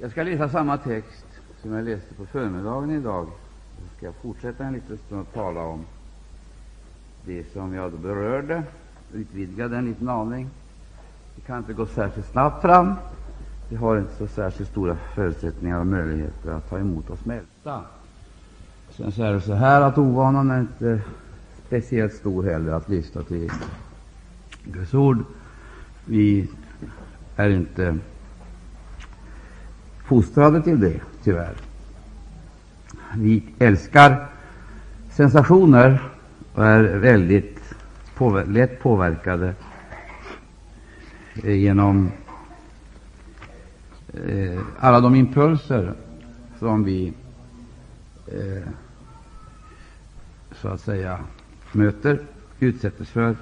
Jag ska läsa samma text som jag läste på förmiddagen idag. Så ska jag fortsätta en liten stund och tala om det som jag då berörde, utvidga den en liten aning. Vi kan inte gå särskilt snabbt fram. Vi har inte så särskilt stora förutsättningar och möjligheter att ta emot och smälta. Sen så är det så här att ovanan är inte speciellt stor heller att lyssna till Guds ord. Vi är inte fostrade till det, tyvärr. Vi älskar sensationer och är väldigt påver lätt påverkade eh, genom eh, alla de impulser som vi eh, så att säga möter, utsätts för,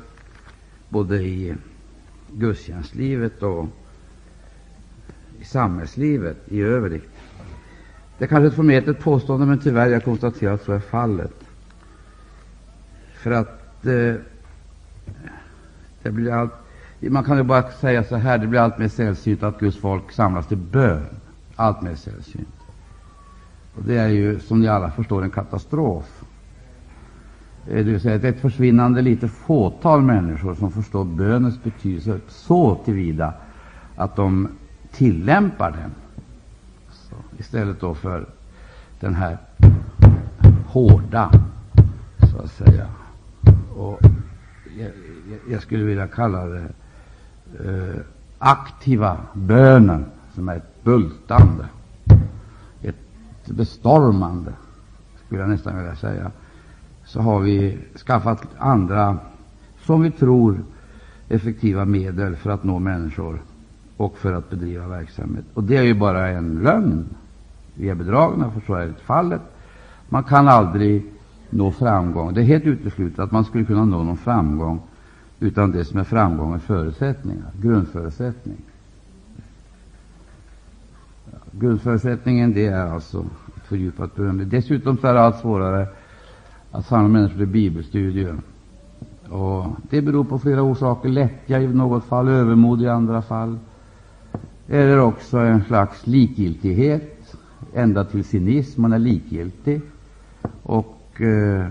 både i gudstjänstlivet och i samhällslivet i övrigt. Det är kanske ett förmätet påstående, men tyvärr jag konstaterar att så är fallet. För att eh, det blir allt, man kan ju bara säga så här, det blir allt mer sällsynt att Guds folk samlas till bön. Allt mer sällsynt. Och det är ju, som ni alla förstår, en katastrof. Eh, det vill säga, det är ett försvinnande litet fåtal människor som förstår bönens betydelse så tillvida att de tillämpar den. Så, istället då för den här hårda, så att säga, och jag, jag skulle vilja kalla det eh, aktiva bönen, som är ett bultande, ett bestormande, skulle jag nästan vilja säga, så har vi skaffat andra, som vi tror, effektiva medel för att nå människor och för att bedriva verksamhet. Och det är ju bara en lögn. Vi är bedragna, för så är det fallet. Man kan aldrig nå framgång. Det är helt uteslutet att man skulle kunna nå någon framgång utan det som är framgång är förutsättningar, grundförutsättning. Ja, grundförutsättningen det är alltså ett fördjupat beroende. Dessutom så är det allt svårare att samla människor till bibelstudier. Och det beror på flera orsaker. Lättja i något fall, övermod i andra fall. Eller också en slags likgiltighet, ända till cynism. Man är likgiltig och eh,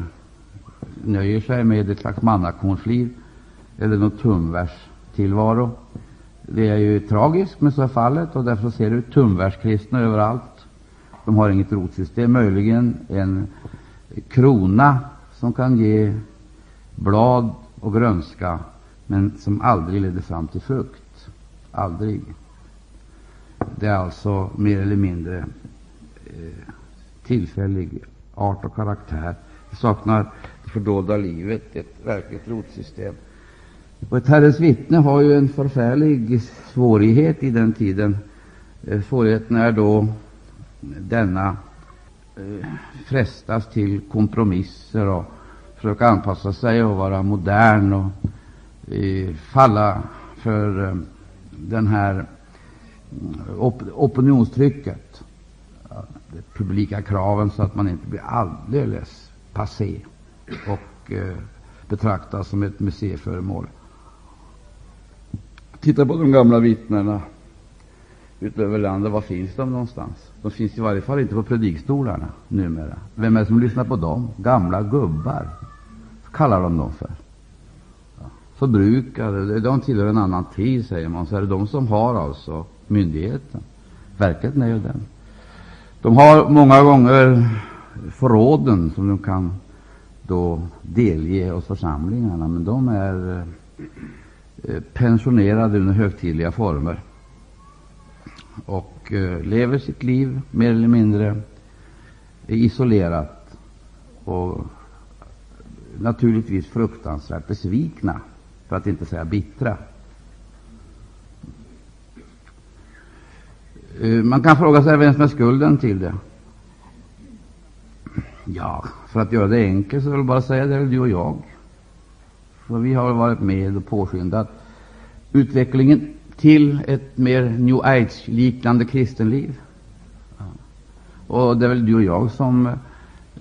nöjer sig med ett slags mannakornsliv eller någon tumvärstillvaro. Det är ju tragiskt, men så är fallet, och därför ser du tumvärskristna överallt. De har inget rotsystem, möjligen en krona som kan ge blad och grönska, men som aldrig leder fram till frukt. Aldrig. Det är alltså mer eller mindre eh, tillfällig art och karaktär. Det saknar det fördolda livet, ett verkligt rotsystem. Och ett Herrens vittne har ju en förfärlig svårighet i den tiden. Eh, svårigheten är då denna eh, frestas till kompromisser och försöka anpassa sig och vara modern och eh, falla för eh, den här op opinionstrycket, de publika kraven, så att man inte blir alldeles passé och eh, betraktas som ett museiföremål. Titta på de gamla vittnena utöver landet. Var finns de någonstans? De finns i varje fall inte på predikstolarna numera. Vem är det som lyssnar på dem? Gamla gubbar, kallar de dem för. Förbrukade, de tillhör en annan tid, säger man. Så är det de som har alltså myndigheten. Verkligheten är ju den. De har många gånger förråden som de kan då delge oss församlingarna, men de är eh, pensionerade under högtidliga former och eh, lever sitt liv mer eller mindre isolerat och naturligtvis fruktansvärt besvikna, för att inte säga bittra. Eh, man kan fråga sig vem som är skulden till det. Ja, för att göra det enkelt så vill jag bara säga det är du och jag. För vi har varit med och påskyndat utvecklingen till ett mer new age-liknande kristenliv. Och det är väl du och jag som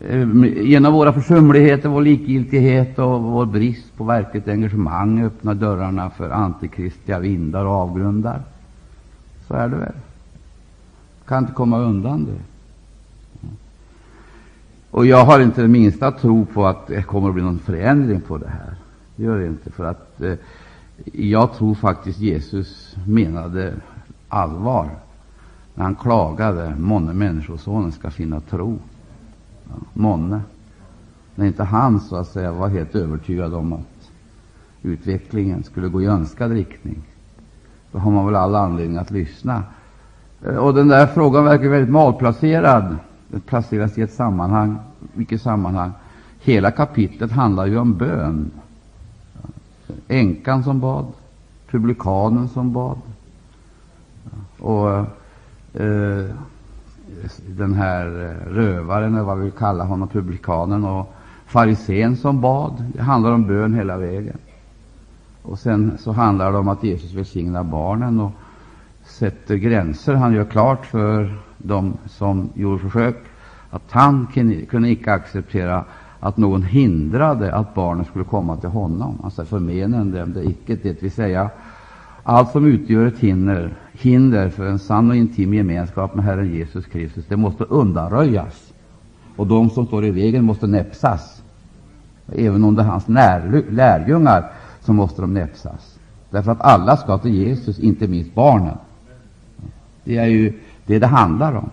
eh, genom våra försumligheter, vår likgiltighet och vår brist på verkligt engagemang öppnar dörrarna för antikristliga vindar och avgrundar. Så är det väl. Kan inte komma undan det. Och jag har inte den minsta tro på att det kommer att bli någon förändring på det här. Det gör det inte. För att eh, jag tror faktiskt Jesus menade allvar när han klagade, månne Människosonen ska finna tro. Ja, månne. När inte han så att säga var helt övertygad om att utvecklingen skulle gå i önskad riktning, då har man väl all anledning att lyssna. Eh, och den där frågan verkar väldigt malplacerad. Den placeras i ett sammanhang. Vilket sammanhang? Hela kapitlet handlar ju om bön. Änkan som bad, publikanen som bad. Och eh, den här eh, rövaren, eller vad vi vill kalla honom, publikanen och farisén som bad. Det handlar om bön hela vägen. Och sen så handlar det om att Jesus välsignar barnen och sätter gränser. Han gör klart för de som gjorde försök att han kunde icke acceptera att någon hindrade att barnen skulle komma till honom. Alltså förmenen dem det icke, det vill säga allt som utgör ett hinder, hinder för en sann och intim gemenskap med Herren Jesus Kristus, det måste undanröjas. Och de som står i vägen måste näpsas. Även om det är hans lärjungar, så måste de näpsas. Därför att alla ska till Jesus, inte minst barnen. Det är ju det det handlar om.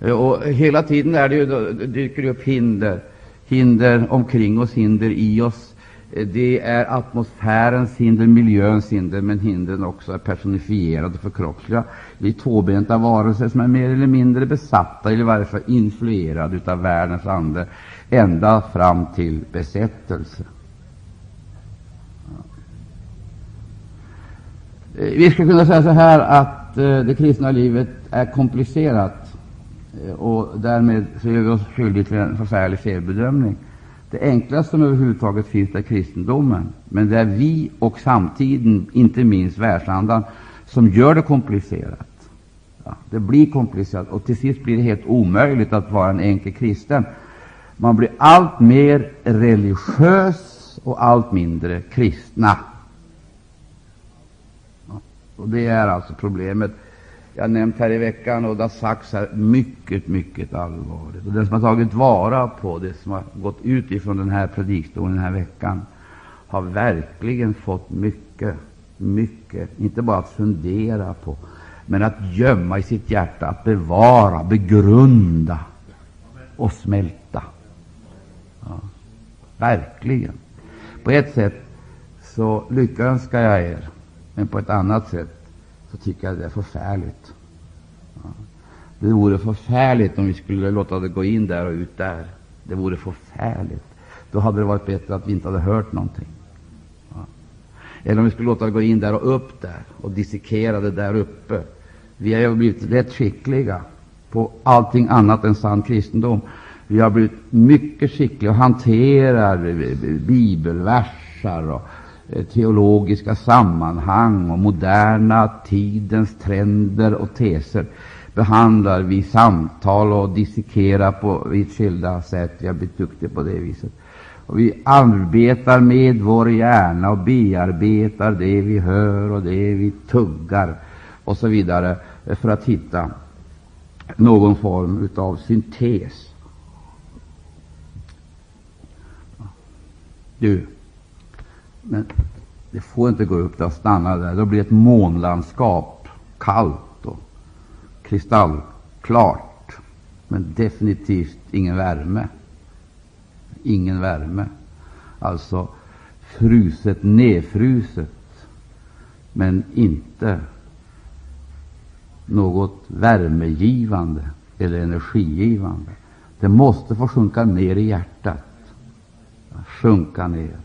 Ja. Och hela tiden är det ju, det dyker upp hinder, hinder omkring oss, hinder i oss. Det är atmosfärens hinder, miljöns hinder, men hindren också är personifierade och förkroppsliga. Vi är tvåbenta varelser som är mer eller mindre besatta, eller i varje fall influerade av världens ande, ända fram till besättelse. Vi skulle kunna säga så här att Eh, det kristna livet är komplicerat eh, och därmed så gör vi oss skyldiga till en förfärlig felbedömning. Det enklaste som överhuvudtaget finns är kristendomen, men det är vi och samtiden, inte minst världsandan, som gör det komplicerat. Ja, det blir komplicerat och till sist blir det helt omöjligt att vara en enkel kristen. Man blir allt mer religiös och allt mindre kristna. Och Det är alltså problemet. Jag har nämnt här i veckan, och det har sagts här, mycket, mycket allvarligt. Och Den som har tagit vara på det som har gått ut ifrån den här predikstolen den här veckan har verkligen fått mycket, mycket, inte bara att fundera på, men att gömma i sitt hjärta, att bevara, begrunda och smälta. Ja, verkligen. På ett sätt så lyckönskar jag er men på ett annat sätt så tycker jag det är förfärligt. Ja. Det vore förfärligt om vi skulle låta det gå in där och ut där. Det vore förfärligt. Då hade det varit bättre att vi inte hade hört någonting. Ja. Eller om vi skulle låta det gå in där och upp där och dissekera det där uppe. Vi har ju blivit rätt skickliga på allting annat än sann kristendom. Vi har blivit mycket skickliga och hanterar bibelversar och Eh, teologiska sammanhang och moderna tidens trender och teser behandlar vi samtal och dissekerar på vitt skilda sätt. Vi har blivit duktiga på det viset. Och vi arbetar med vår hjärna och bearbetar det vi hör och det vi tuggar och så vidare för att hitta någon form av syntes. Du, men det får inte gå upp där och stanna där. Då blir det ett månlandskap, kallt och kristallklart, men definitivt ingen värme. Ingen värme. Alltså fruset, nedfruset, men inte något värmegivande eller energigivande. Det måste få sjunka ner i hjärtat. Sjunka ner.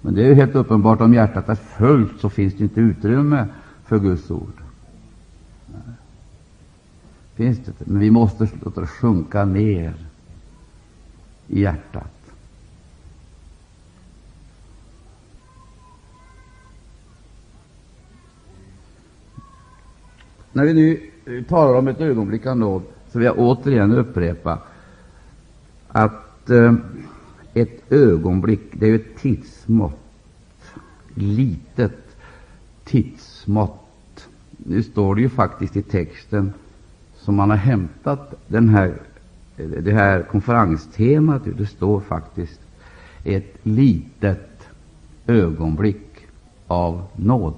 Men det är helt uppenbart, om hjärtat är fullt så finns det inte utrymme för Guds ord. Finns det Men vi måste låta det sjunka ner i hjärtat. När vi nu talar om ett ögonblick av nåd, så vill jag återigen upprepa att eh, ett ögonblick, det är ett tidsmått, litet tidsmått nu står det ju faktiskt i texten som man har hämtat den här, det här konferenstemat Det står faktiskt ett litet ögonblick av nåd.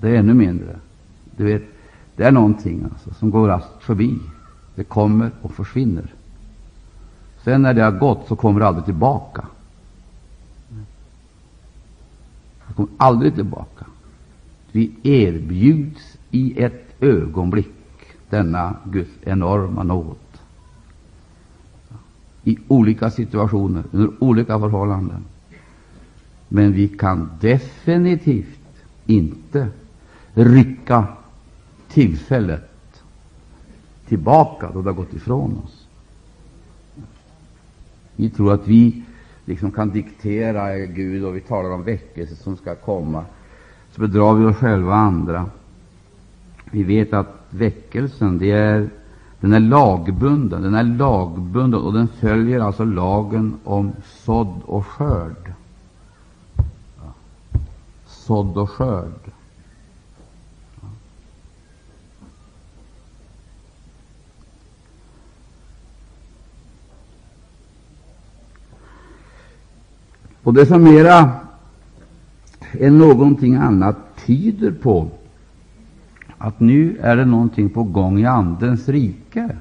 Det är ännu mindre. Du vet, det är någonting alltså, som går raskt förbi. Det kommer och försvinner. Sen när det har gått så kommer det aldrig tillbaka. Det kommer aldrig tillbaka. Vi erbjuds i ett ögonblick denna Guds enorma nåd. I olika situationer, under olika förhållanden. Men vi kan definitivt inte rycka tillfället tillbaka då det har gått ifrån oss. Vi tror att vi liksom kan diktera Gud och vi talar om väckelse som ska komma. Så bedrar vi oss själva och andra. Vi vet att väckelsen det är, den är lagbunden. Den är lagbunden och den följer alltså lagen om sådd och skörd. Sådd och skörd. Och det som mera än någonting annat tyder på att nu är det någonting på gång i Andens rike.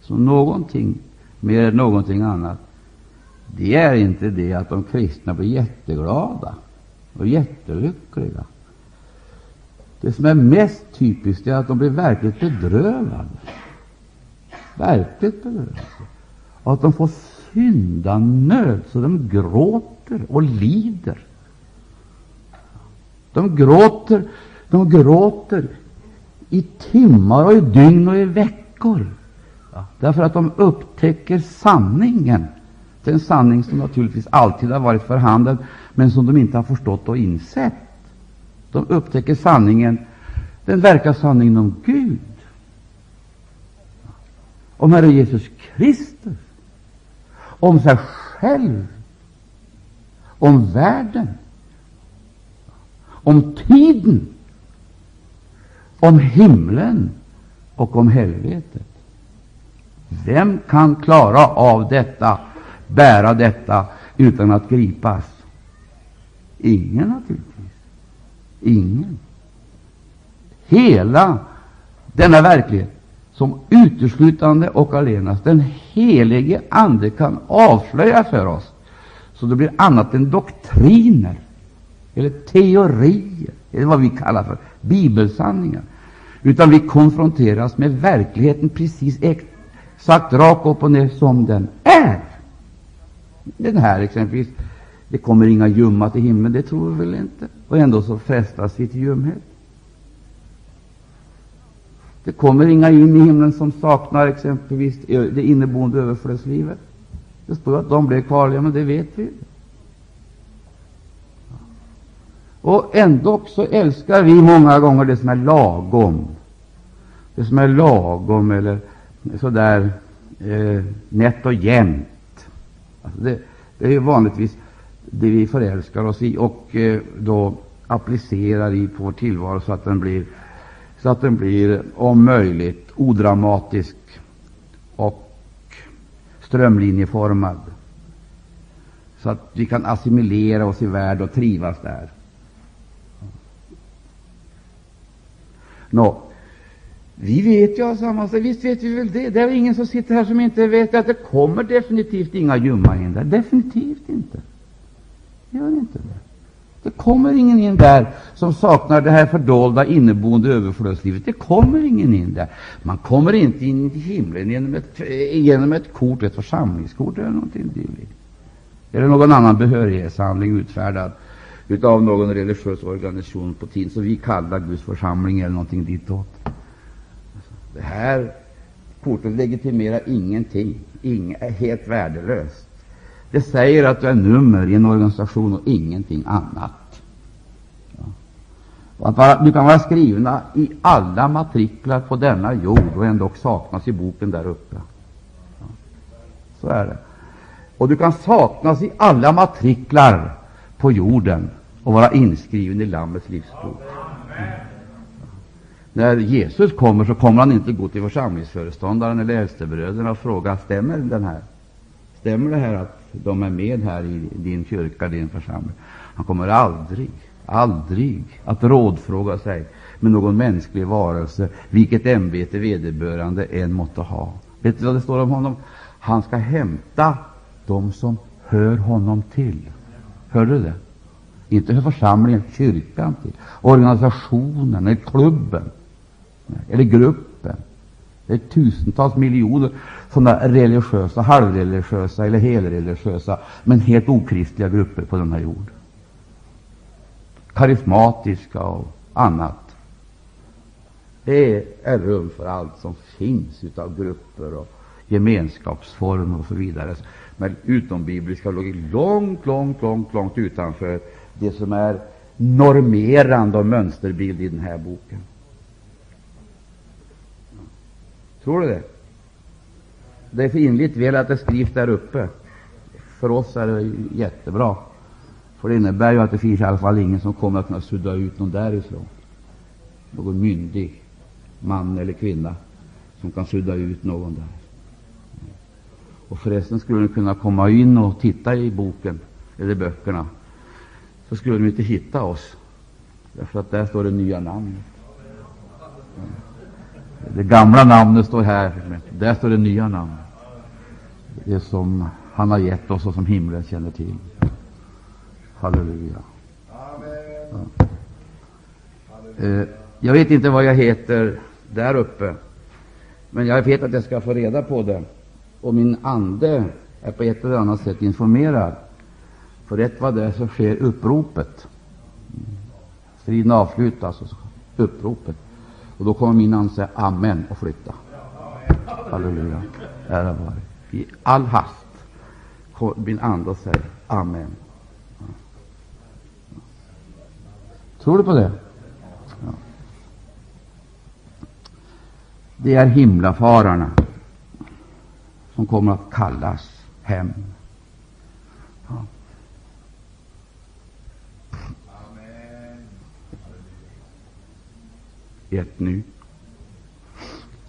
Så någonting mer än någonting annat. Det är inte det att de kristna blir jätteglada och jättelyckliga. Det som är mest typiskt är att de blir verkligt bedrövade. Verkligt bedrövade. Och att de får syndanöd så de gråter och lider. De gråter, de gråter i timmar och i dygn och i veckor. Därför att de upptäcker sanningen. Den sanning som naturligtvis alltid har varit för handen, men som de inte har förstått och insett. De upptäcker sanningen, den verkar sanningen om Gud, om Herre Jesus Kristus om sig själv, om världen, om tiden, om himlen och om helvetet. Vem kan klara av detta, bära detta, utan att gripas? Ingen, naturligtvis. Ingen. Hela denna verklighet som uteslutande och allenast den helige Ande kan avslöja för oss, så det blir annat än doktriner eller teorier, eller vad vi kallar för bibelsanningar, utan vi konfronteras med verkligheten precis exakt rakt upp och ner som den är. Den här exempelvis, det kommer inga ljumma till himlen, det tror vi väl inte, och ändå så frestas vi till ljumhet. Det kommer inga in i himlen som saknar exempelvis det inneboende överflödslivet. Det står att de blev kvarliga, men det vet vi. Och ändå så älskar vi många gånger det som är lagom. Det som är lagom eller sådär eh, nätt och jämnt. Alltså det, det är vanligtvis det vi förälskar oss i och eh, då applicerar i på vår tillvaro så att den blir så att den blir om möjligt odramatisk strömlinjeformad, så att vi kan assimilera oss i världen och trivas där. Nå, vi vet ju allesammans, visst vet vi väl det. Det är ingen som sitter här som inte vet att det kommer definitivt inga ljumma hinder. Definitivt inte. Det gör inte det. Det kommer ingen in där som saknar det här fördolda inneboende överflödslivet. Det kommer ingen in där. Man kommer inte in i himlen genom ett, genom ett kort, ett församlingskort eller någonting dylikt. Eller någon annan behörighetshandling utfärdad av någon religiös organisation på tiden som vi kallar Guds församling eller någonting ditåt. Det här kortet legitimerar ingenting, Inga, är helt värdelöst. Det säger att du är nummer i en organisation och ingenting annat. Ja. Vara, du kan vara skrivna i alla matriklar på denna jord och ändå saknas i boken där uppe. Ja. Så är det. Och du kan saknas i alla matriklar på jorden och vara inskriven i Lammets livsbok. När Jesus kommer så kommer han inte gå till församlingsföreståndaren eller äldstebröderna och fråga stämmer den här Stämmer det här att de är med här i din kyrka, din församling? Han kommer aldrig, aldrig att rådfråga sig med någon mänsklig varelse, vilket ämbete vederbörande än måtte ha. Vet du vad det står om honom? Han ska hämta de som hör honom till. Hörde du det? Inte hör församlingen, kyrkan till, organisationen eller klubben eller gruppen. Det är tusentals miljoner sådana religiösa, halvreligiösa eller helreligiösa, men helt okristliga grupper på denna jord. Karismatiska och annat. Det är rum för allt som finns av grupper och gemenskapsformer och så vidare. Men utombibliska låg långt, långt, långt, långt utanför det som är normerande och mönsterbild i den här boken. Tror du det? Det är för inligt väl att det skrivs där uppe. För oss är det jättebra. För det innebär ju att det finns i alla fall ingen som kommer att kunna sudda ut någon därifrån. Någon myndig man eller kvinna som kan sudda ut någon där. Och förresten skulle de kunna komma in och titta i boken eller böckerna, så skulle de inte hitta oss, därför att där står det nya namnet. Det gamla namnet står här, där står det nya namnet. Det som han har gett oss och som himlen känner till. Halleluja. Ja. Eh, jag vet inte vad jag heter där uppe, men jag vet att jag ska få reda på det. Och min ande är på ett eller annat sätt informerad. För rätt vad det är så sker uppropet. Striden avslutas, och uppropet. Och då kommer min ande säga Amen och flytta. Halleluja. Ära vare. I all hast kommer min ande och säger Amen. Tror du på det? Ja. Det är himlafararna som kommer att kallas hem. Ett nu,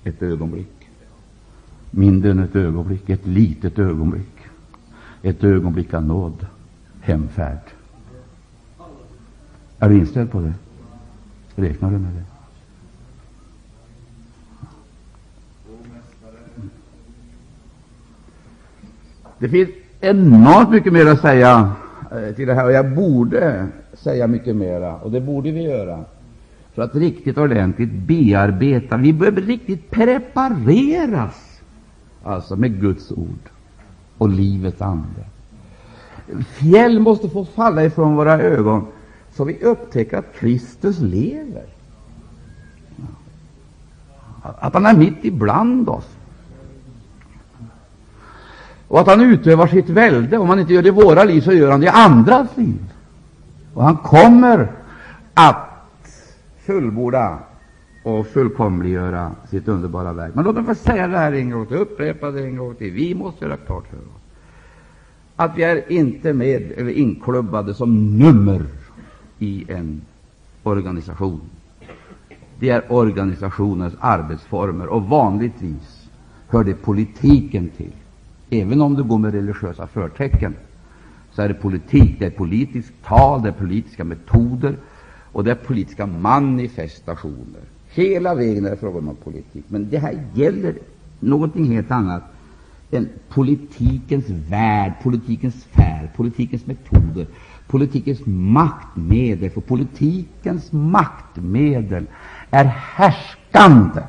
ett ögonblick, mindre än ett ögonblick, ett litet ögonblick, ett ögonblick av nåd, hemfärd. Är du inställd på det? Räknar du med det? Det finns enormt mycket mer att säga eh, till det här, och jag borde säga mycket mera, och det borde vi göra, för att riktigt ordentligt bearbeta. Vi behöver riktigt prepareras alltså med Guds ord och livets ande. Fjäll måste få falla ifrån våra ögon, så vi upptäcker att Kristus lever, att han är mitt ibland oss och att han utövar sitt välde. Om han inte gör det i våra liv, så gör han det i andras liv. Och han kommer att fullborda och fullkomliggöra sitt underbara verk. Men låt mig få säga det här en gång till, upprepa det en gång till. Vi måste göra klart för oss att vi är inte med eller inklubbade som nummer i en organisation. Det är organisationens arbetsformer, och vanligtvis hör det politiken till. Även om det går med religiösa förtecken, så är det politik. Det är politiskt tal, det är politiska metoder och det är politiska manifestationer. Hela vägen är det fråga om politik. Men det här gäller någonting helt annat än politikens värld, politikens sfär, politikens metoder, politikens maktmedel. För politikens maktmedel är härskande.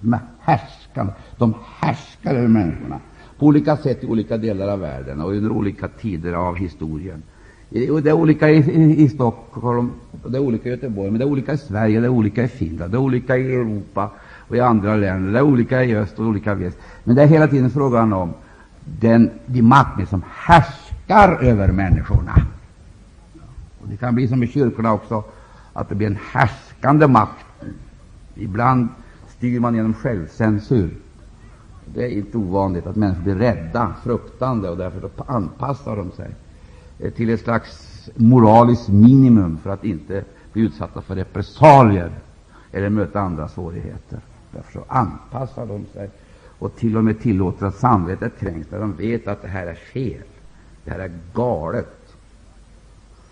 De är härskande. De härskar över människorna på olika sätt i olika delar av världen och under olika tider av historien. Det är olika i, i, i Stockholm, det är olika i Göteborg, men det är olika i Sverige, det är olika i Finland, det är olika i Europa och i andra länder, det är olika i öst och olika i väst. Men det är hela tiden frågan om den, de makter som härskar över människorna. Och det kan bli som i kyrkorna också, att det blir en härskande makt. Ibland styr man genom självcensur. Det är inte ovanligt att människor blir rädda, fruktande, och därför anpassar de sig Eh, till ett slags moraliskt minimum för att inte bli utsatta för repressalier eller möta andra svårigheter. Därför så anpassar de sig och till och med tillåter att samvetet kränks när de vet att det här är fel. Det här är galet.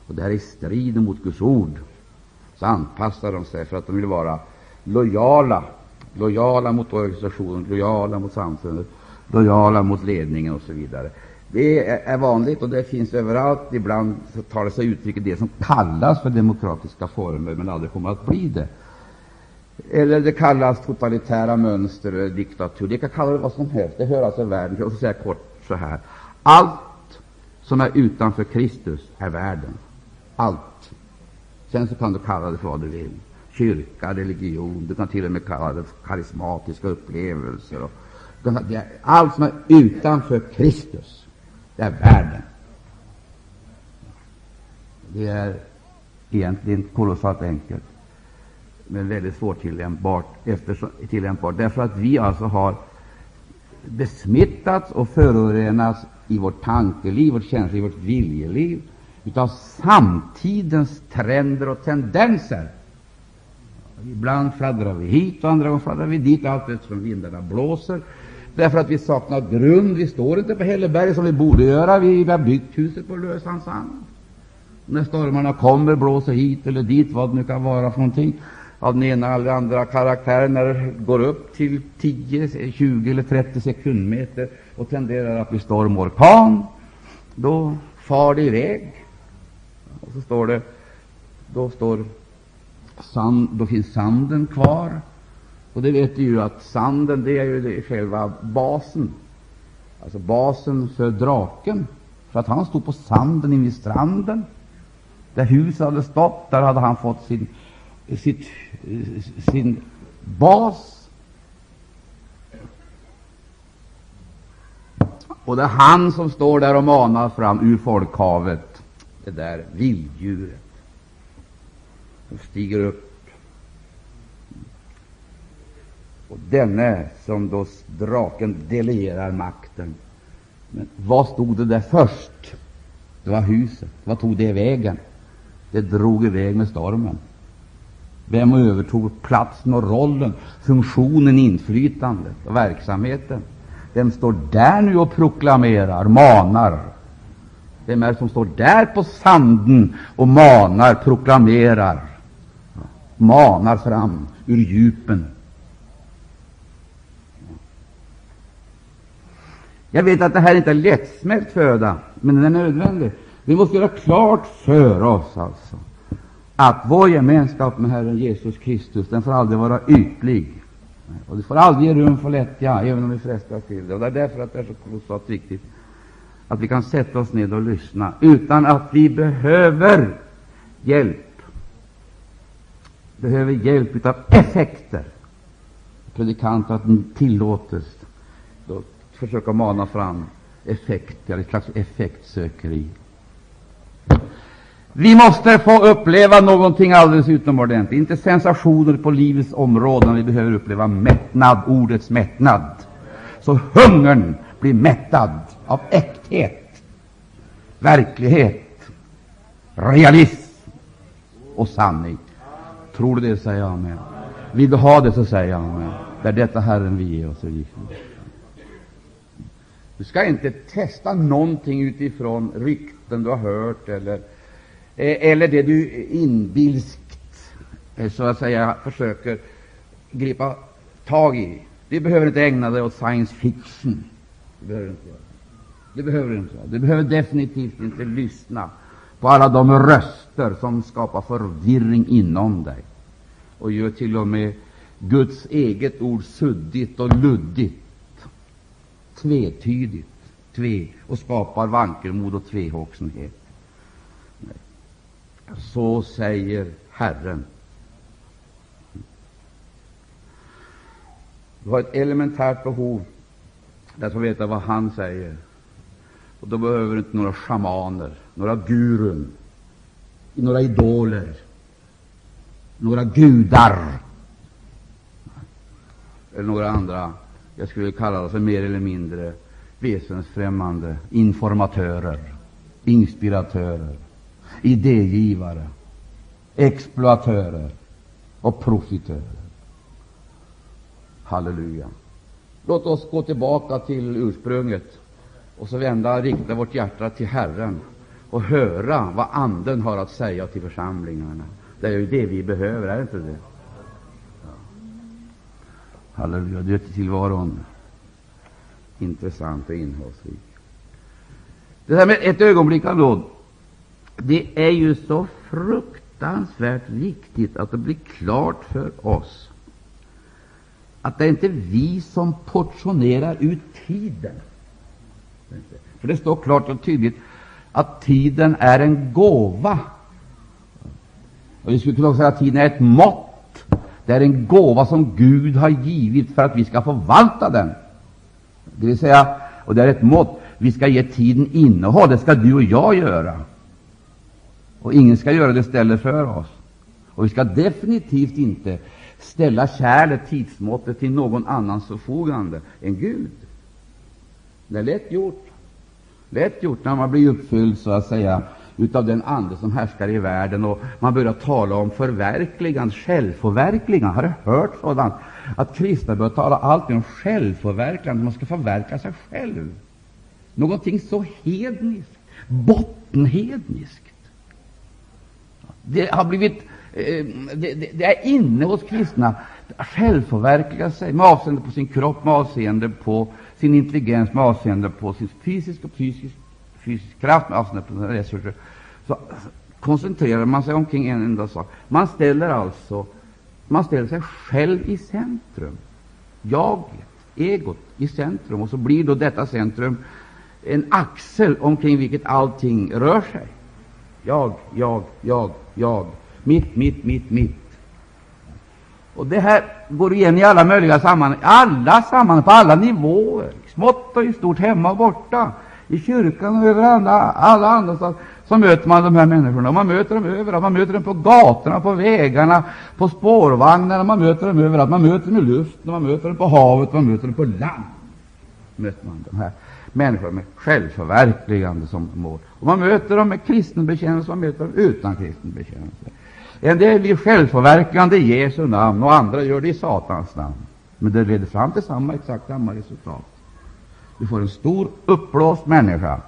Och det här är i strid mot Guds ord. Så anpassar de sig för att de vill vara lojala. Lojala mot organisationen, lojala mot samfundet, lojala mot ledningen osv. Det är vanligt och det finns överallt. Ibland tar det sig uttryck i det som kallas för demokratiska former, men aldrig kommer att bli det. Eller det kallas totalitära mönster eller diktatur. Det kan kalla det vad som helst. Det hör alltså världen Och så säger jag kort så här. Allt som är utanför Kristus är världen. Allt. Sen så kan du kalla det för vad du vill. Kyrka, religion, du kan till och med kalla det karismatiska upplevelser. Och, allt som är utanför Kristus, det är världen. Det är egentligen kolossalt enkelt men väldigt svårtillämpbart eftersom, tillämpbart, därför att vi alltså har besmittats och förorenats i vårt tankeliv, vårt känsloliv, vårt viljeliv av samtidens trender och tendenser. Ibland fladdrar vi hit och andra gånger fladdrar vi dit, allt eftersom vindarna blåser. Därför att vi saknar grund. Vi står inte på Hälleberget som vi borde göra. Vi har byggt huset på lösan sand. När stormarna kommer, blåser hit eller dit, vad det nu kan vara för någonting, av den ena eller andra karaktären när det går upp till 10, 20 eller 30 sekundmeter och tenderar att bli storm och orkan, då far det iväg. Och så står det, då, står sand, då finns sanden kvar. Och det vet du ju att sanden det är ju det själva basen, alltså basen för draken. För att han stod på sanden invid stranden, där huset hade stått, där hade han fått sin sitt, sin bas. Och det är han som står där och manar fram ur folkhavet det där vilddjuret som stiger upp. Och denne som då draken delegerar makten. Men vad stod det där först? Det var huset. Vad tog det vägen? Det drog iväg med stormen. Vem övertog platsen och rollen, funktionen, inflytandet och verksamheten? Vem står där nu och proklamerar, manar? Vem är det som står där på sanden och manar, proklamerar, manar fram ur djupen? Jag vet att det här inte är lättsmält föda, men den är nödvändig. Vi måste göra klart för oss alltså att vår gemenskap med Herren Jesus Kristus den får aldrig vara ytlig. Och det får aldrig ge rum för lättja, även om vi frestas till det. Och det är därför att det är så kolossalt viktigt att vi kan sätta oss ned och lyssna utan att vi behöver hjälp. Behöver hjälp av effekter. Predikanter att tillåtes försöka mana fram effekter, ett slags effektsökeri. Vi måste få uppleva någonting alldeles utomordentligt, inte sensationer på livets områden. Vi behöver uppleva mättnad, ordets mättnad. Så hungern blir mättad av äkthet, verklighet, realism och sanning. Tror du det, säger jag amen. Vill du ha det, så säger jag amen. Det är detta Herren vill ge oss. Du ska inte testa någonting utifrån rykten du har hört eller eh, eller det du inbilskt eh, så att säga försöker gripa tag i. Du behöver inte ägna dig åt science fiction. Du behöver inte göra. Behöver du inte. Du behöver definitivt inte lyssna på alla de röster som skapar förvirring inom dig och gör till och med Guds eget ord suddigt och luddigt, tvetydigt, tve, och skapar vankelmod och tvehågsenhet. Så säger Herren. Du har ett elementärt behov att få veta vad Han säger. Och Då behöver du inte några schamaner, några gurun, några idoler, några gudar eller några andra, jag skulle kalla det för mer eller mindre väsensfrämmande informatörer, inspiratörer idégivare, exploatörer och profitörer. Halleluja. Låt oss gå tillbaka till ursprunget och så vända rikta vårt hjärta till Herren och höra vad Anden har att säga till församlingarna. Det är ju det vi behöver, är det inte det? Halleluja. Det är tillvaron intressant och innehållsrik. Det här med ett ögonblick av nåd, det är ju så fruktansvärt viktigt att det blir klart för oss att det är inte vi som portionerar ut tiden. För det står klart och tydligt att tiden är en gåva. Och vi skulle kunna säga att tiden är ett mått. Det är en gåva som Gud har givit för att vi ska förvalta den. Det vill säga, och det är ett mått. Vi ska ge tiden innehåll. Det ska du och jag göra. Och ingen ska göra det istället för oss. Och vi ska definitivt inte ställa kärlet, tidsmåttet, till någon annans förfogande än Gud. Det är lätt gjort. Lätt gjort när man blir uppfylld så att säga utav den ande som härskar i världen och man börjar tala om förverkligande, självförverkligande. Har du hört sådant? Att kristna börjar tala alltid om självförverkligande, man ska förverkliga sig själv. Någonting så hedniskt, bottenhedniskt. Det har blivit eh, det, det, det, är inne hos kristna att självförverkliga sig med avseende på sin kropp, med avseende på sin intelligens, med avseende på sin fysiska och psykiska fysisk kraft, med avseende på sina resurser. Så koncentrerar man sig omkring en enda sak. Man ställer alltså man ställer sig själv i centrum, jaget, egot i centrum, och så blir då detta centrum en axel omkring vilket allting rör sig. Jag, jag, jag, jag. Mitt, mitt, mitt, mitt. Och Det här går igen i alla möjliga sammanhang, alla sammanhang, på alla nivåer, smått och i stort, hemma och borta, i kyrkan och över alla, alla andra så, så möter man de här människorna. Man möter dem överallt. Man möter dem på gatorna, på vägarna, på spårvagnarna. Man möter dem överallt. Man möter dem i luften, man möter dem på havet, man möter dem på land. Möter man de här människor med självförverkligande som mål. Och man möter dem med kristen bekännelse, man möter dem utan kristen bekännelse. En del blir självförverkligande i Jesu namn, och andra gör det i Satans namn. Men det leder fram till samma, exakt samma resultat. Du får en stor uppblåst människa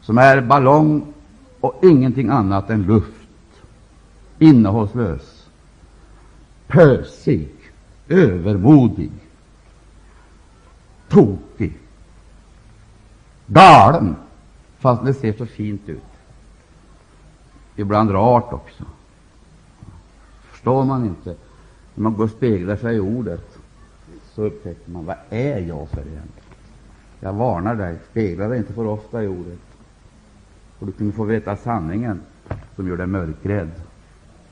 som är ballong och ingenting annat än luft, innehållslös, pösig, övermodig, tokig, galen, fast det ser så fint ut. Ibland rart också. Förstår man inte, när man går och speglar sig i ordet, så upptäcker man vad är jag för egentligen? Jag varnar dig, spegla dig inte för ofta i ordet. Och du kunde få veta sanningen som gör dig mörkrädd.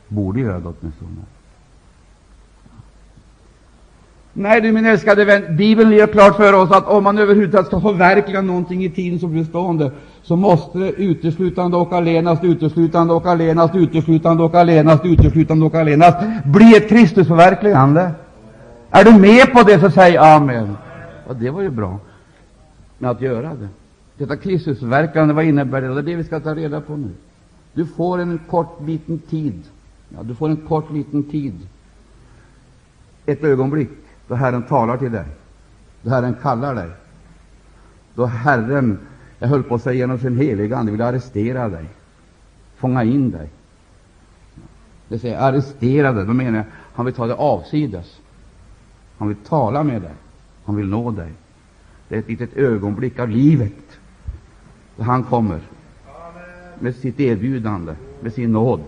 Borde göra det åtminstone. Nej, du min älskade vän, Bibeln gör klart för oss att om man överhuvudtaget ska förverkliga någonting i tiden som bestående, så måste det uteslutande och allenast, uteslutande och allenast, uteslutande och allenast, uteslutande och allenast bli ett Kristusförverkligande. Är du med på det, så säg amen. Ja, det var ju bra med att göra det. Detta Kristusverkande, vad innebär det? Det är det vi ska ta reda på nu. Du får en kort liten tid. Ja, du får en kort liten tid. Ett ögonblick då Herren talar till dig, då Herren kallar dig, då Herren, jag höll på att säga genom sin heliga Ande, vill arrestera dig, fånga in dig. Det säger arrestera dig, då menar jag han vill ta dig avsides. Han vill tala med dig, han vill nå dig. Det är ett litet ögonblick av livet då han kommer med sitt erbjudande, med sin nåd,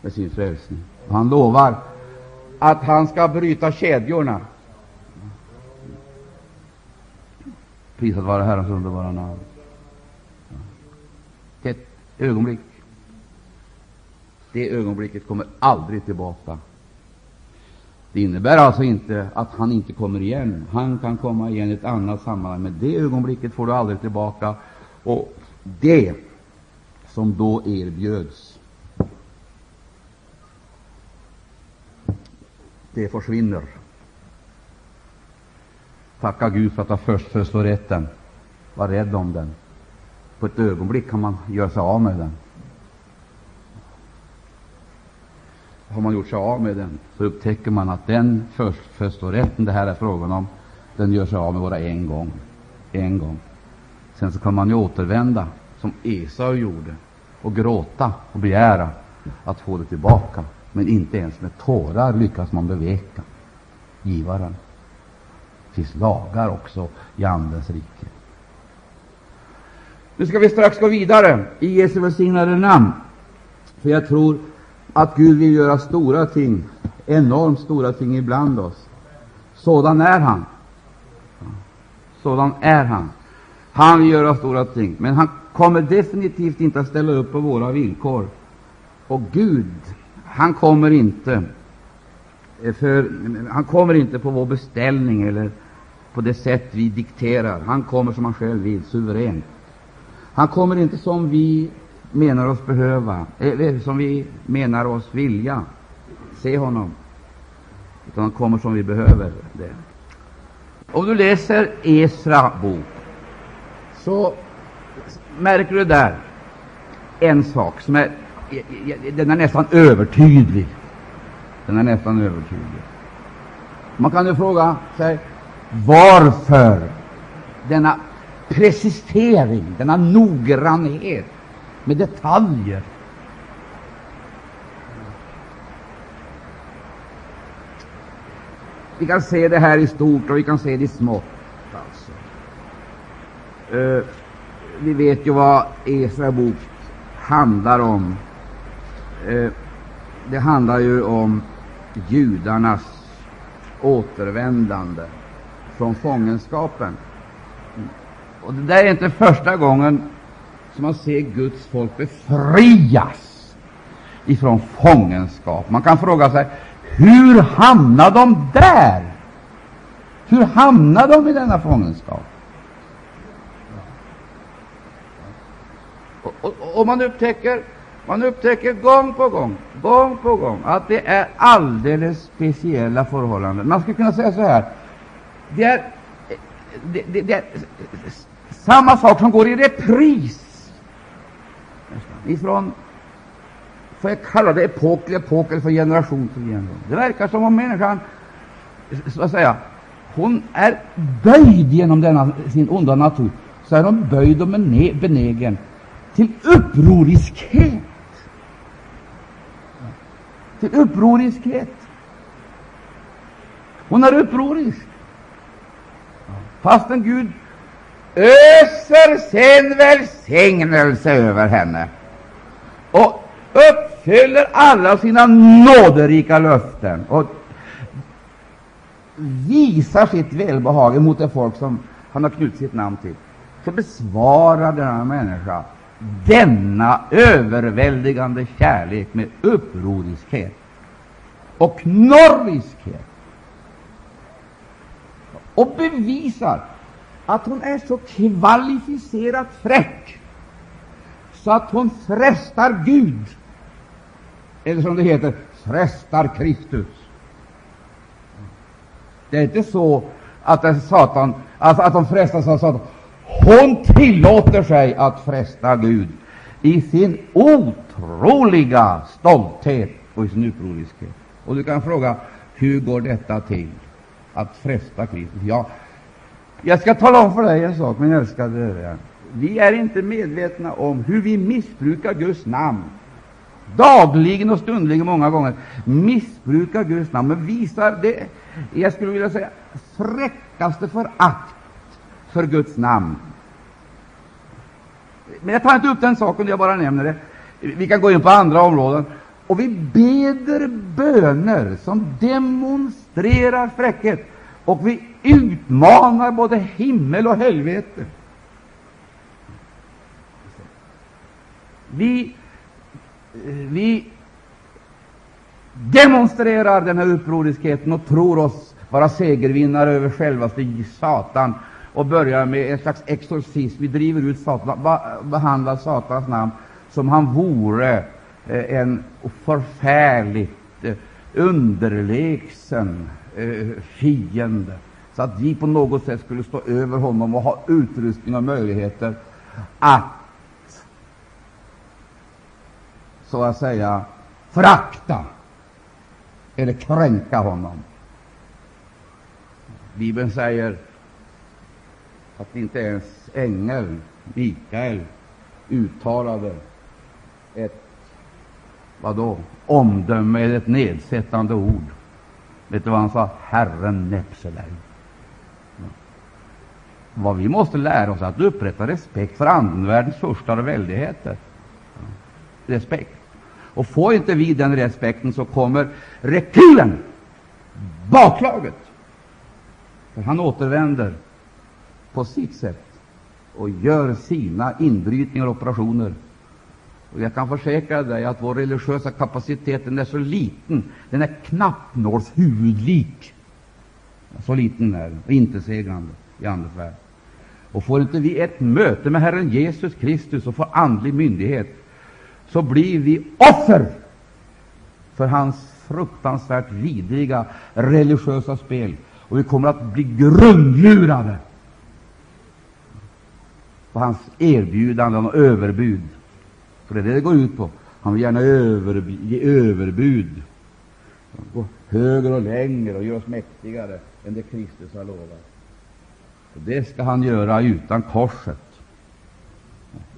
med sin frälsning. Och han lovar att han ska bryta kedjorna Prisad vare Herrens underbara namn. Det ögonblick. Det ögonblicket kommer aldrig tillbaka. Det innebär alltså inte att han inte kommer igen. Han kan komma igen i ett annat sammanhang, men det ögonblicket får du aldrig tillbaka. Och det som då erbjöds, det försvinner. Tacka Gud för att ha först föreslår rätten. Var rädd om den. På ett ögonblick kan man göra sig av med den. Har man gjort sig av med den, så upptäcker man att den förstfödslorätten det här är frågan om, den gör sig av med bara en gång. En gång. Sen så kan man ju återvända, som Esau gjorde, och gråta och begära att få det tillbaka. Men inte ens med tårar lyckas man beveka givaren. Det finns lagar också i Andens rike. Nu ska vi strax gå vidare i Jesu välsignade namn. För jag tror att Gud vill göra stora ting, enormt stora ting ibland oss. Sådan är han. Sådan är han. Han vill göra stora ting, men han kommer definitivt inte att ställa upp på våra villkor. Och Gud, han kommer inte eh, för, han kommer inte på vår beställning eller på det sätt vi dikterar. Han kommer som han själv vill, suveränt. Han kommer inte som vi menar oss behöva, eh, eh, som vi menar oss vilja se honom, utan han kommer som vi behöver det. Om du läser Esra bok, så märker du där en sak som är, den är nästan övertydlig. Den är nästan övertydlig. Man kan ju fråga sig varför denna precisering, denna noggrannhet med detaljer. Vi kan se det här i stort och vi kan se det i smått. Alltså. Uh, vi vet ju vad Esra bok handlar om. Uh, det handlar ju om judarnas återvändande från fångenskapen. Och det där är inte första gången som man ser Guds folk befrias ifrån fångenskap. Man kan fråga sig hur hamnade de där? Hur hamnade de i denna fångenskap? Och, och, och man upptäcker man upptäcker gång på gång, gång på gång att det är alldeles speciella förhållanden. Man skulle kunna säga så här. Det är, det, det, det är samma sak som går i repris ifrån, får jag kalla det epok till epok, eller från generation till generation. Det verkar som om människan, så att säga, hon är böjd genom denna sin onda natur, så är hon böjd och benägen till upproriskhet till upproriskhet. Hon är upprorisk, fastän Gud öser sin välsignelse över henne och uppfyller alla sina nåderika löften och visar sitt välbehag mot det folk som han har knutit sitt namn till, så besvarar denna människa denna överväldigande kärlek med upproriskhet och norviskhet och bevisar att hon är så kvalificerat fräck så att hon frestar Gud, eller som det heter, frestar Kristus. Det är inte så att, Satan, alltså att hon frestas av Satan. Hon tillåter sig att fresta Gud i sin otroliga stolthet och i sin upproriskhet. Och du kan fråga, hur går detta till, att fresta Kristus? Ja, jag ska tala om för dig en sak, min älskade vän. Vi är inte medvetna om hur vi missbrukar Guds namn. Dagligen och stundligen många gånger missbrukar Guds namn, men visar det, jag skulle vilja säga, fräckaste förakt för Guds namn. Men jag tar inte upp den saken, jag bara nämner det. Vi kan gå in på andra områden. Och vi beder böner som demonstrerar fräckhet, och vi utmanar både himmel och helvete. Vi, eh, vi demonstrerar den här upproriskheten och tror oss vara segervinnare över självaste Satan och börjar med en slags exorcism. Vi driver ut Satan, behandlar Satans namn som han vore eh, en förfärligt eh, underlägsen fiende, så att vi på något sätt skulle stå över honom och ha utrustning och möjligheter att så att säga förakta eller kränka honom. Bibeln säger att inte ens ängeln Mikael uttalade ett vadå, omdöme eller ett nedsättande ord. Vet du vad han sa? Herren näpse dig. Vad vi måste lära oss är att upprätta respekt för andevärldens första och väldigheter. Respekt. Och får inte vi den respekten så kommer rekylen, baklaget. För han återvänder på sitt sätt och gör sina inbrytningar och operationer. Och jag kan försäkra dig att vår religiösa kapacitet den är så liten, den är knappnålshuvudlik. Så liten är den, och intetsägande i Andens värld. Och får inte vi ett möte med Herren Jesus Kristus och får andlig myndighet, så blir vi offer för hans fruktansvärt vidriga religiösa spel. Och vi kommer att bli grundlurade på hans erbjudanden och överbud. För det är det det går ut på. Han vill gärna över, ge överbud. Gå högre och längre och göra oss mäktigare än det Kristus har lovat. Och det ska han göra utan korset,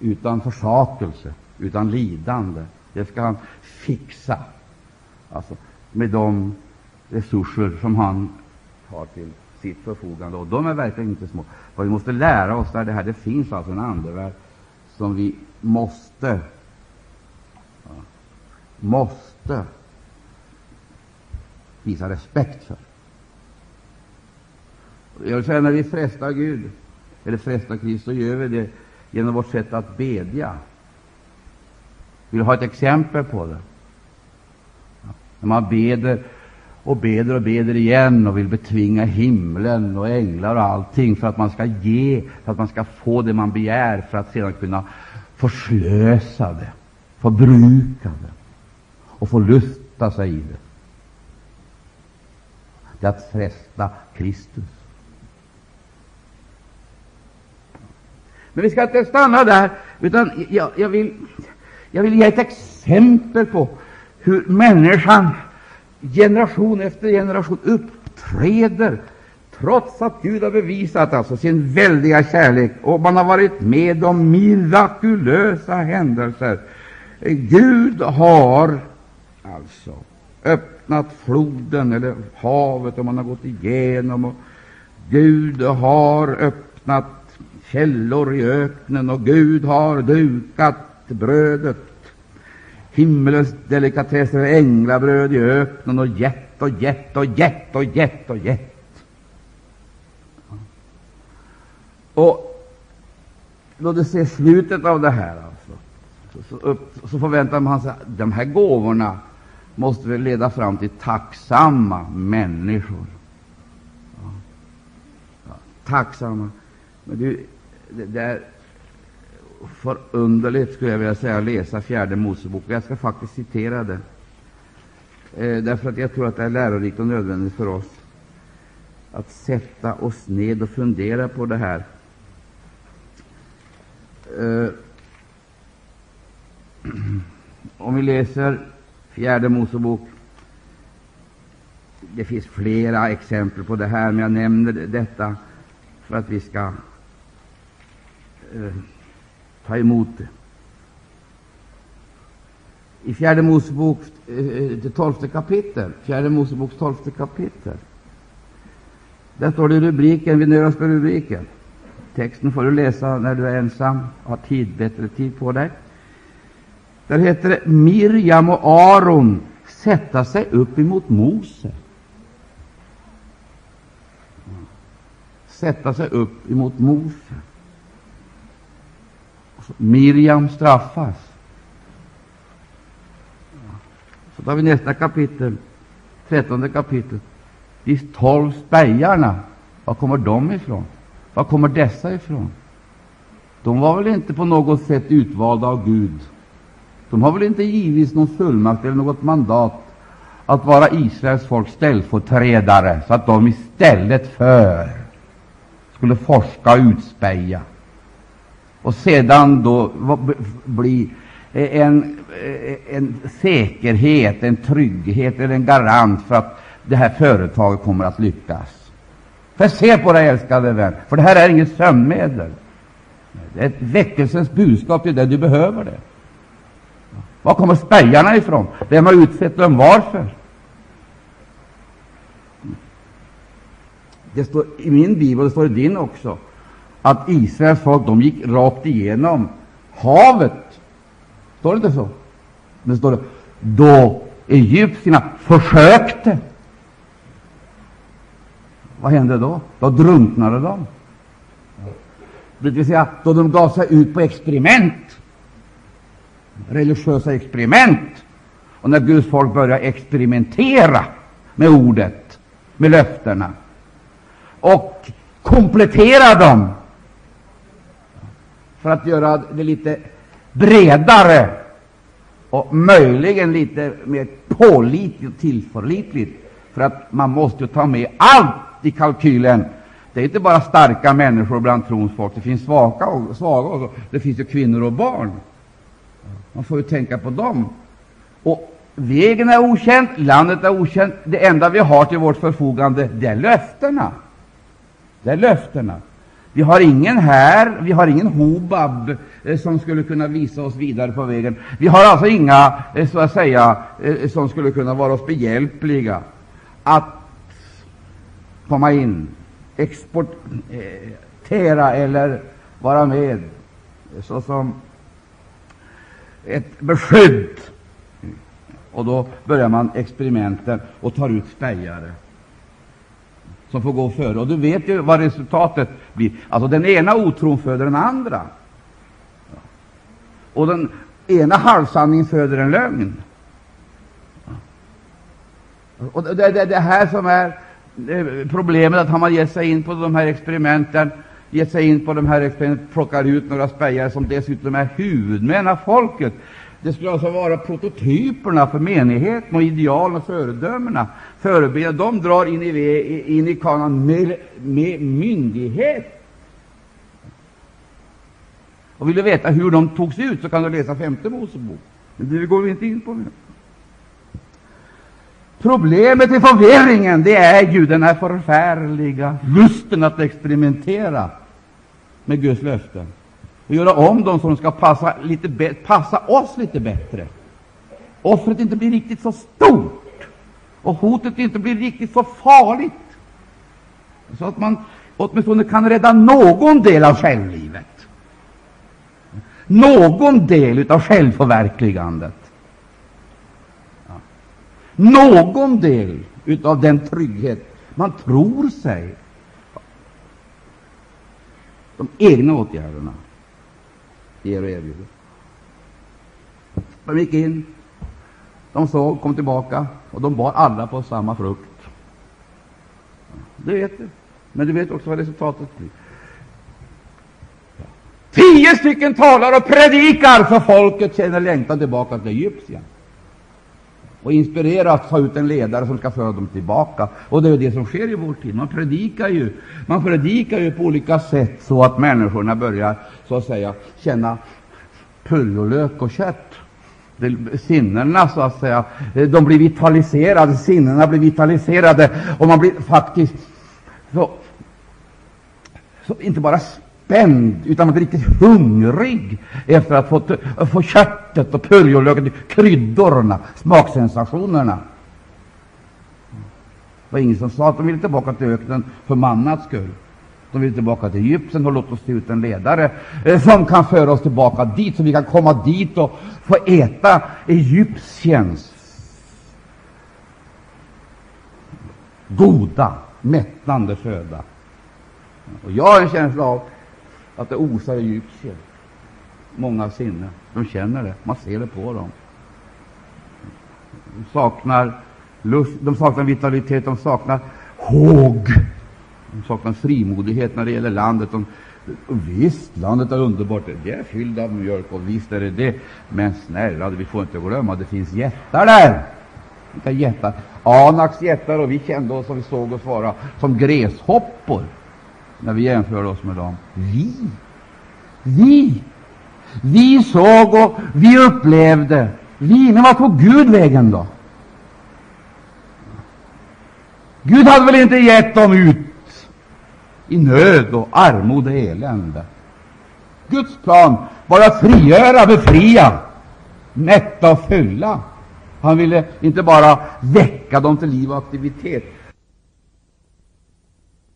utan försakelse, utan lidande. Det ska han fixa alltså, med de resurser som han har till sitt förfogande. Och de är verkligen inte små. Vad vi måste lära oss är det här. Det finns alltså en andevärld som vi måste måste visa respekt för. Jag vill säga, när vi frestar Gud, eller frestar Kristus, så gör vi det genom vårt sätt att bedja. Vill du ha ett exempel på det? När man beder och beder och beder igen och vill betvinga himlen och änglar och allting för att man ska ge, för att man ska få det man begär, för att sedan kunna förslösa det, förbruka det och få lusta sig i det. Det är att fresta Kristus. Men vi ska inte stanna där, utan jag, jag, vill, jag vill ge ett exempel på hur människan generation efter generation uppträder trots att Gud har bevisat alltså sin väldiga kärlek och man har varit med om mirakulösa händelser. Gud har alltså öppnat floden eller havet och man har gått igenom. Och Gud har öppnat källor i öknen och Gud har dukat brödet himmelens delikatesser, änglabröd i öknen och gett och gett och gett och gett och gett. Och då du ser slutet av det här, alltså, så, så, upp, så förväntar man sig att de här gåvorna måste väl leda fram till tacksamma människor. Ja. Ja, tacksamma. Men du, det, det är förunderligt, skulle jag vilja säga, att läsa Fjärde Mosebok. Jag ska faktiskt citera det, eh, därför att jag tror att det är lärorikt och nödvändigt för oss att sätta oss ned och fundera på det här. Eh, om vi läser Fjärde Mosebok det finns flera exempel på det här, men jag nämner detta för att vi ska eh, ta emot det. I Fjärde Mosebok, eh, eh, det tolfte kapitel, Fjärde Moseboks tolfte kapitel, där står det rubriken, vi nöjer oss med rubriken. Texten får du läsa när du är ensam, har tid, bättre tid på dig. Där heter det Miriam och Aron sätta sig upp emot Mose. Sätta sig upp emot Mose. Miriam straffas. Så tar vi nästa kapitel, trettonde kapitlet. De tolv spejarna, var kommer de ifrån? Var kommer dessa ifrån? De var väl inte på något sätt utvalda av Gud? De har väl inte givits någon fullmakt eller något mandat att vara Israels folks ställföreträdare, så att de istället för skulle forska och utspeja och sedan då bli en, en säkerhet, en trygghet eller en garant för att det här företaget kommer att lyckas. För se på det, älskade vän, för det här är inget sömnmedel. Det är ett väckelsens budskap, det är det du behöver det. Var kommer spejarna ifrån? Vem har utsett dem? Varför? Det står i min bibel, det står i din också, att Israels folk de gick rakt igenom havet. Står det inte så? Men står det då egyptierna försökte. Vad hände då? Då drunknade de. Det vill säga, då de gav sig ut på experiment, religiösa experiment, och när Guds folk började experimentera med ordet, med löftena, och komplettera dem för att göra det lite bredare och möjligen lite mer pålitligt och tillförlitligt. För att man måste ta med allt i kalkylen. Det är inte bara starka människor bland trons folk, det finns svaga och svaga också. Det finns ju kvinnor och barn. Man får ju tänka på dem. Och vägen är okänd, landet är okänt. Det enda vi har till vårt förfogande, det är löftena. Det är löftena. Vi har ingen här, vi har ingen Hobab eh, som skulle kunna visa oss vidare på vägen. Vi har alltså inga, eh, så att säga, eh, som skulle kunna vara oss behjälpliga att komma in, exportera eller vara med såsom ett beskydd. Och då börjar man experimenten och tar ut spejare som får gå före. Och du vet ju vad resultatet blir. Alltså den ena otron föder den andra. Och den ena halvsanningen föder en lögn. Och det är det här som är eh, problemet, att har man gett sig in på de här experimenten, gett sig in på de här experimenten, plockar ut några spejare som dessutom är huvudmän av folket, det skulle alltså vara prototyperna för menigheten och idealen och föredömena. Förebilderna, de drar in i, in i kanan med, med myndighet. Och vill du veta hur de togs ut, så kan du läsa femte Mosebok. Men det går vi inte in på nu. Problemet i förvirringen, det är ju den här förfärliga lusten att experimentera med Guds löften och göra om dem så de ska passa, lite passa oss lite bättre. Offret inte blir riktigt så stort. Och hotet inte blir riktigt så farligt, så att man åtminstone kan rädda någon del av självlivet, någon del av självförverkligandet, ja. någon del av den trygghet man tror sig de egna åtgärderna ger och erbjuder. De gick in, de såg, kom tillbaka, och de bar alla på samma frukt. Det vet du. Men du vet också vad resultatet blir. Tio stycken talar och predikar, för folket känner längtan tillbaka till Egypten och inspirera att ta ut en ledare som ska föra dem tillbaka. Och det är det som sker i vår tid. Man predikar ju, man predikar ju på olika sätt så att människorna börjar så att säga känna purjolök och kött. Sinnena, så att säga, de blir vitaliserade, sinnena blir vitaliserade, och man blir faktiskt så, så inte bara spänd, utan man blir riktigt hungrig efter att få, få köttet och purjolöken, kryddorna, smaksensationerna. Det var ingen som sa att de ville tillbaka till öknen för mannats skull. De vill tillbaka till Egypten och låt oss se ut en ledare eh, som kan föra oss tillbaka dit, så vi kan komma dit och få äta Egyptiens goda, mättande föda. Och jag har en känsla av att det osar egyptier. Många sinnen. De känner det. Man ser det på dem. De saknar lust, de saknar vitalitet, de saknar håg. De saknar frimodighet när det gäller landet. De, visst, landet är underbart. Det är fyllt av mjölk, och visst är det det. Men snälla, vi får inte glömma, det finns jättar där. Vilka jättar? Anaks jättar, och vi kände oss, som vi såg oss vara, som gräshoppor när vi jämför oss med dem. Vi! Vi! Vi såg och vi upplevde. Vi, men vart tog Gud vägen då? Gud hade väl inte gett dem ut i nöd och armod och elände? Guds plan var att frigöra, befria, mätta och fylla. Han ville inte bara väcka dem till liv och aktivitet,